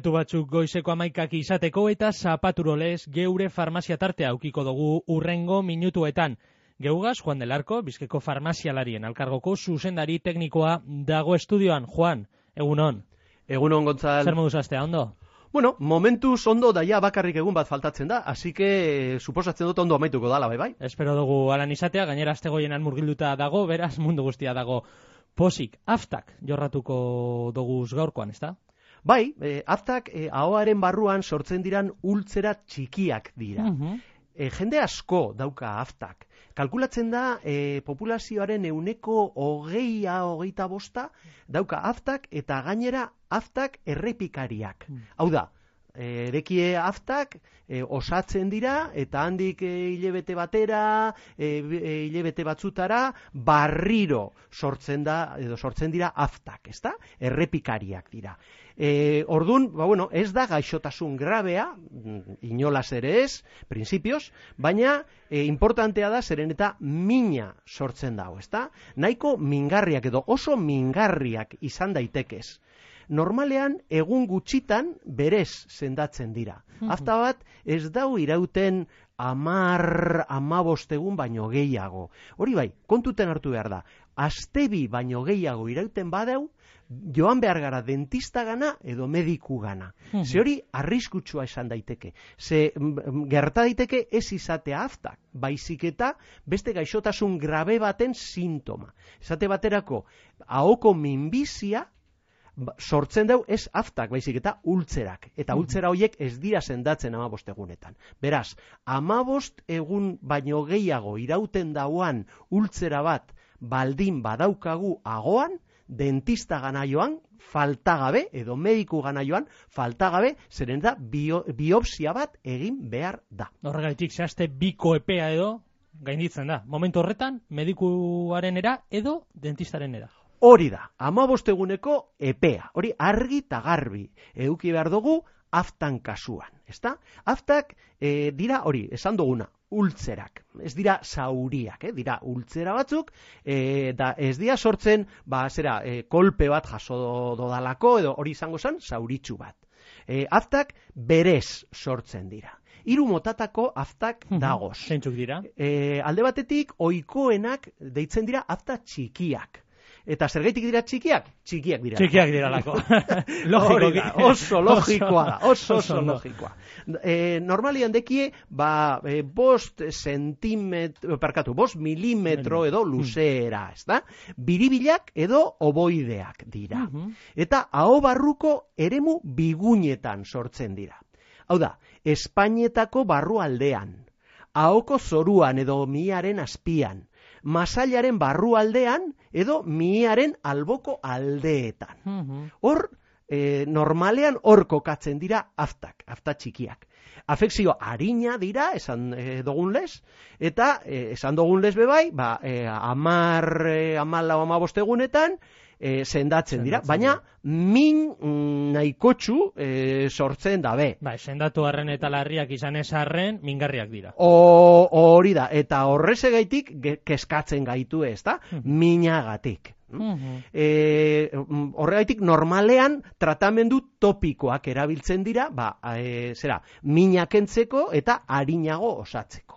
minutu batzuk goizeko amaikak izateko eta zapaturolez geure farmazia tartea aukiko dugu urrengo minutuetan. Geugaz, Juan del Arco, bizkeko farmazialarien alkargoko zuzendari teknikoa dago estudioan. Juan, egunon. Egunon, Gontzal. Zer moduz astea, ondo? Bueno, momentuz ondo daia bakarrik egun bat faltatzen da, así que eh, suposatzen dut ondo amaituko dala, bai bai? Espero dugu alan izatea, gainera azte goienan murgilduta dago, beraz mundu guztia dago posik, aftak jorratuko dugu gaurkoan, ez da? Bai, e, aftak e, ahoaren barruan sortzen diran ultzera txikiak dira. Mhm. E, jende asko dauka aftak. Kalkulatzen da e, populazioaren euneko hogeia hogeita bosta dauka aftak eta gainera aftak errepikariak. Mm. Hau da, erekie aftak e, osatzen dira eta handik e, hilebete batera, e, e, hilebete batzutara barriro sortzen da edo sortzen dira aftak, ezta? Errepikariak dira. E, ordun, ba bueno, ez da gaixotasun grabea, mm, inolaz ere ez, printzipioz, baina e, importantea da zeren eta mina sortzen dago, ezta? Nahiko mingarriak edo oso mingarriak izan daitekez. Normalean egun gutxitan berez sendatzen dira. Afta bat ez dau irauten amar, amabost egun baino gehiago. Hori bai, kontuten hartu behar da. Astebi baino gehiago irauten badeu, joan behar gara dentista gana edo mediku gana. Ze hori arriskutsua esan daiteke. Ze mm, mm, gerta daiteke ez izatea aftak, baizik eta beste gaixotasun grabe baten sintoma. Esate baterako, ahoko minbizia sortzen dau ez aftak, baizik eta ultzerak. Eta Mhm. ultzera horiek ez dira sendatzen amabost egunetan. Beraz, amabost egun baino gehiago irauten dauan ultzera bat baldin badaukagu agoan, dentista gana joan, faltagabe, edo mediku gana joan, faltagabe, zeren da bio, biopsia bat egin behar da. Horregaitik zehazte biko epea edo gainditzen da. Momentu horretan, medikuaren era edo dentistaren era. Hori da, amabost eguneko epea, hori argi eta garbi, eduki behar dugu aftan kasuan, ezta? Aftak e, dira hori, esan duguna, ultzerak, ez dira zauriak, eh? dira ultzera batzuk, e, da ez dira sortzen, ba, zera, e, kolpe bat jaso dodalako, edo hori izango zen, zauritxu bat. E, aftak berez sortzen dira. Hiru motatako aftak dagoz. Zeintzuk dira? E, alde batetik, oikoenak deitzen dira afta txikiak. Eta zergaitik dira txikiak? Txikiak dira. Txikiak diralako. Hori Logiko. oso logikoa da, oso, oso oso logikoa. E, normalian dekie, ba, e, bost sentimetro, parkatu, bost milimetro edo luzeera, ez da? Biribilak edo oboideak dira. Mhm. Eta aho barruko eremu bigunetan sortzen dira. Hau da, Espainetako barrualdean, ahoko zoruan edo miaren azpian, masailaren barrualdean edo miaren alboko aldeetan. Hor, e, normalean hor kokatzen dira aftak, afta txikiak. Afekzio harina dira, esan e, dugun lez, eta e, esan dugun lez bebai, ba, e, amar, e, amala, amabost egunetan, e, sendatzen dira, baina min mm, nahikotxu e, sortzen dabe. Ba, sendatu harren eta larriak izan ez harren, mingarriak dira. O- Hori da, eta horrezegaitik kezkatzen gaitu ez da, Mhm. minagatik. Mhm. e, mm, horregaitik normalean tratamendu topikoak erabiltzen dira, ba, e, zera, mina kentzeko eta harinago osatzeko.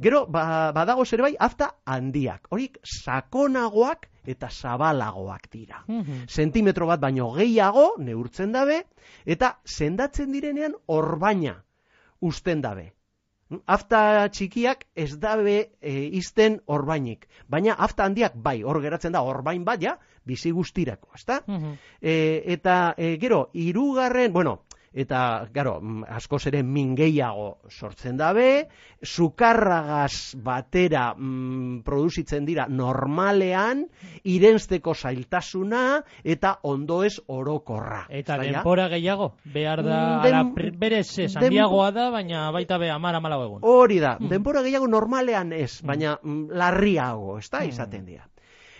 Gero, ba, badago zer bai, afta handiak. Horik sakonagoak eta zabalagoak dira. Mhm. Sentimetro bat baino gehiago, neurtzen dabe, eta sendatzen direnean orbaina usten dabe. Afta txikiak ez dabe e, izten orbainik, baina afta handiak bai, hor geratzen da orbain bat ja, bizi guztirako, ezta? Mhm. E, eta e, gero, hirugarren, bueno, eta gero, mm, askoz ere min gehiago sortzen dabe, sukarragaz batera mm, produzitzen dira normalean, irensteko zailtasuna eta ondoez orokorra. Eta Ezta, ja? denpora gehiago, behar da, Mm, den- ala, berez ez, handiagoa da, baina baita be amar amalau egun. Hori da, Mm. denbora gehiago normalean ez, baina mm, larriago, ez da, izaten dira.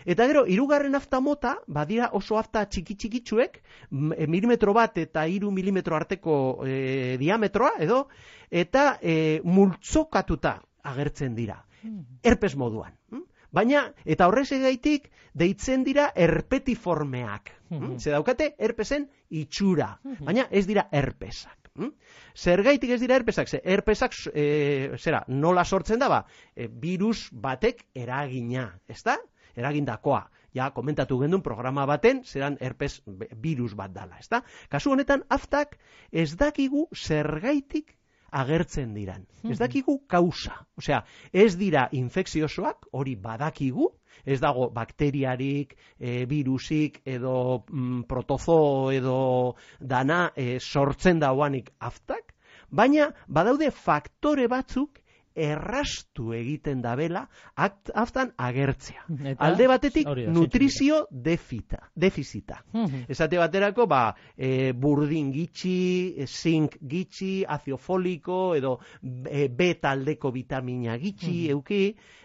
Eta gero, hirugarren afta mota, badira oso afta txiki txikitsuek, m- e, milimetro bat eta hiru milimetro arteko e, diametroa, edo, eta e, multzokatuta agertzen dira. Mhm. Herpes moduan. hm? Baina, eta horrezegaitik, deitzen dira erpetiformeak. Mm Ze daukate, herpesen itxura. Baina ez dira herpesak. Mm? Zergaitik ez dira herpesak, ze herpesak e, zera, nola sortzen da ba, e, virus batek eragina, ez da? Eragindakoa. Ja, komentatu gendun programa baten, zeran herpes virus bat dala, ez da? Kasu honetan, aftak ez dakigu zergaitik agertzen diran. Ez dakigu kausa. Osea, ez dira infekziosoak, hori badakigu, ez dago bakteriarik, e, virusik, edo mm, protozo, edo dana e, sortzen dauanik aftak, baina badaude faktore batzuk errastu egiten dabela aftan agertzea. Eta, Alde batetik nutrizio defita, defizita. Esate baterako, ba, e, burdin gitxi, e, zink gitxi, azio foliko, edo e, B taldeko vitamina gitxi, euki,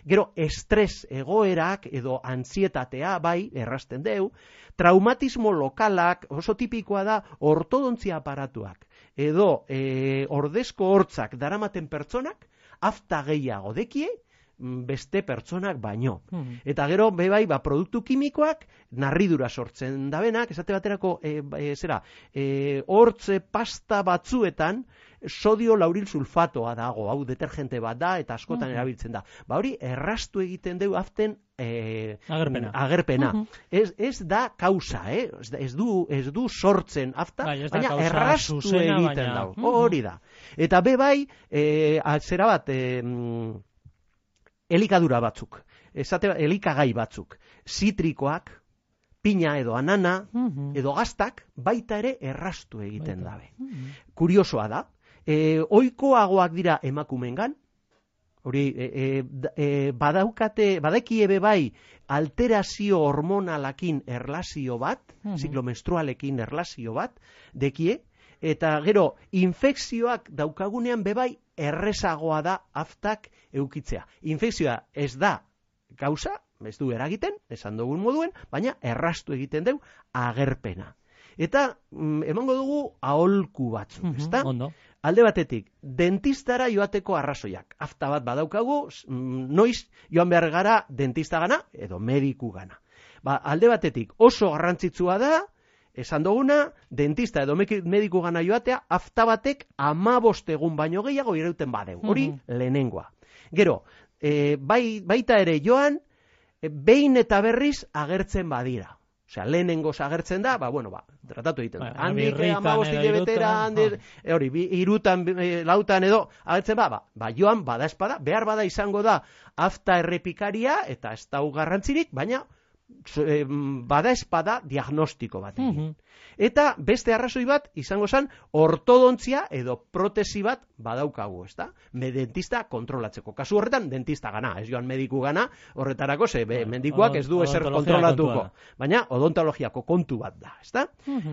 gero estres egoerak, edo ansietatea, bai, errasten deu, traumatismo lokalak, oso tipikoa da, ortodontzia aparatuak, edo e, ordezko hortzak daramaten pertsonak, afta gehiago dekie, beste pertsonak baino. Hmm. Eta gero, bebai, ba, produktu kimikoak, narridura sortzen dabenak, esate baterako, e, e, zera, e, hortze pasta batzuetan, sodio lauril sulfatoa dago, hau detergente bat da, eta askotan hmm. erabiltzen da. Ba hori, errastu egiten deu aften e, agerpena. agerpena. Hmm. ez, ez da kausa, eh? ez, du, ez du sortzen afta, bai, baina errastu egiten dau. Hori da. Eta be bai, e, zera bat, e, elikadura batzuk, esate, elikagai batzuk, zitrikoak, pina edo anana, edo gaztak, baita ere errastu egiten dabe. Kuriosoa da, e, oikoagoak dira emakumengan, hori, e, e, e, badaukate, badekie be bai, alterazio hormonalakin erlazio bat, mm -hmm. ziklo menstrualekin erlazio bat, dekie, eta gero infekzioak daukagunean bebai errezagoa da aftak eukitzea. Infekzioa ez da gauza, ez du eragiten, esan dugun moduen, baina errastu egiten deu agerpena. Eta mm, emango dugu aholku batzu, mm ezta? Alde batetik, dentistara joateko arrazoiak. Afta bat badaukagu, mm, noiz joan behar gara dentista gana edo mediku gana. Ba, alde batetik, oso garrantzitsua da, esan duguna, dentista edo mediku gana joatea, afta batek amabost egun baino gehiago irauten badeu. Hori, mm lehenengoa. Gero, e, bai, baita ere joan, e, behin eta berriz agertzen badira. Osea, lehenengo agertzen da, ba, bueno, ba, tratatu egiten da. Ba, handik, amabost hilabetera, handik, hori, bi, irutan, e, lautan edo, agertzen ba, ba, ba, joan, bada espada, behar bada izango da, afta errepikaria, eta ez da garrantzirik, baina, bada espada diagnostiko bat egin. Eta beste arrazoi bat izango zen ortodontzia edo protesi bat badaukagu, ezta? Me dentista kontrolatzeko. Kasu horretan dentista gana, ez joan mediku gana, horretarako ze be, mendikuak ez du eser kontrolatuko. Baina odontologiako kontu bat da, ezta?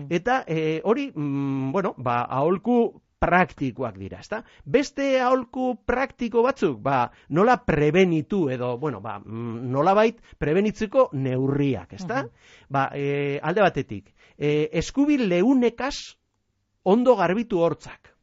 Eta e, hori, mm, bueno, ba, aholku praktikoak dira, ezta? Beste aholku praktiko batzuk, ba, nola prebenitu edo, bueno, ba, mm, nola bait prebenitzeko neurriak, ezta? Ba, e, alde batetik, e, eskubil leunekaz ondo garbitu hortzak,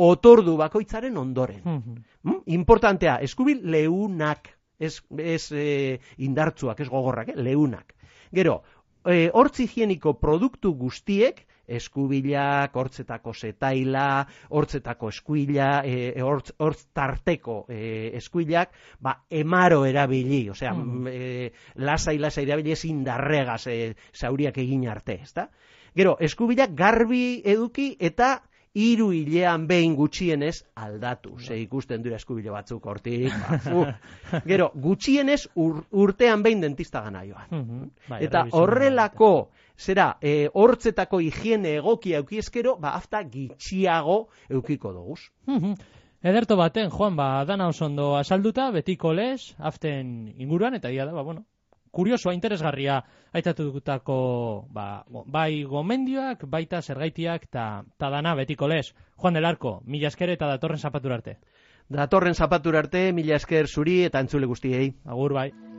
otordu bakoitzaren ondoren. Mm? Importantea, eskubil leunak, ez, ez e, indartzuak, ez gogorrak, eh? leunak. Gero, e, hortz higieniko produktu guztiek, eskubilak, hortzetako zetaila, hortzetako eskuila, e, e, hortz, hortz tarteko e, eskuilak, ba, emaro erabili, osea, mm. e, lasai, lasai erabili ezin darregaz e, zauriak egin arte, ezta? Gero, eskubilak garbi eduki eta hiru hilean behin gutxienez aldatu. Ze ikusten dira eskubile batzuk hortik. Ba, Gero, gutxienez urtean behin dentista gana joan. Mhm, bai, Eta horrelako, zera, e, hortzetako higiene egokia eukiezkero, ba, afta gitxiago eukiko doguz. Mhm. Ederto baten, Juan, ba, dana osondo asalduta, betiko les, aften inguruan, eta ia da, ba, bueno, kuriosoa, interesgarria dutako ba, bai gomendioak, baita zergaitiak eta ta dana betiko les. Juan del Arco, mila esker eta datorren zapatura arte. Datorren zapatura arte, mila esker zuri eta entzule guztiei. Agur bai.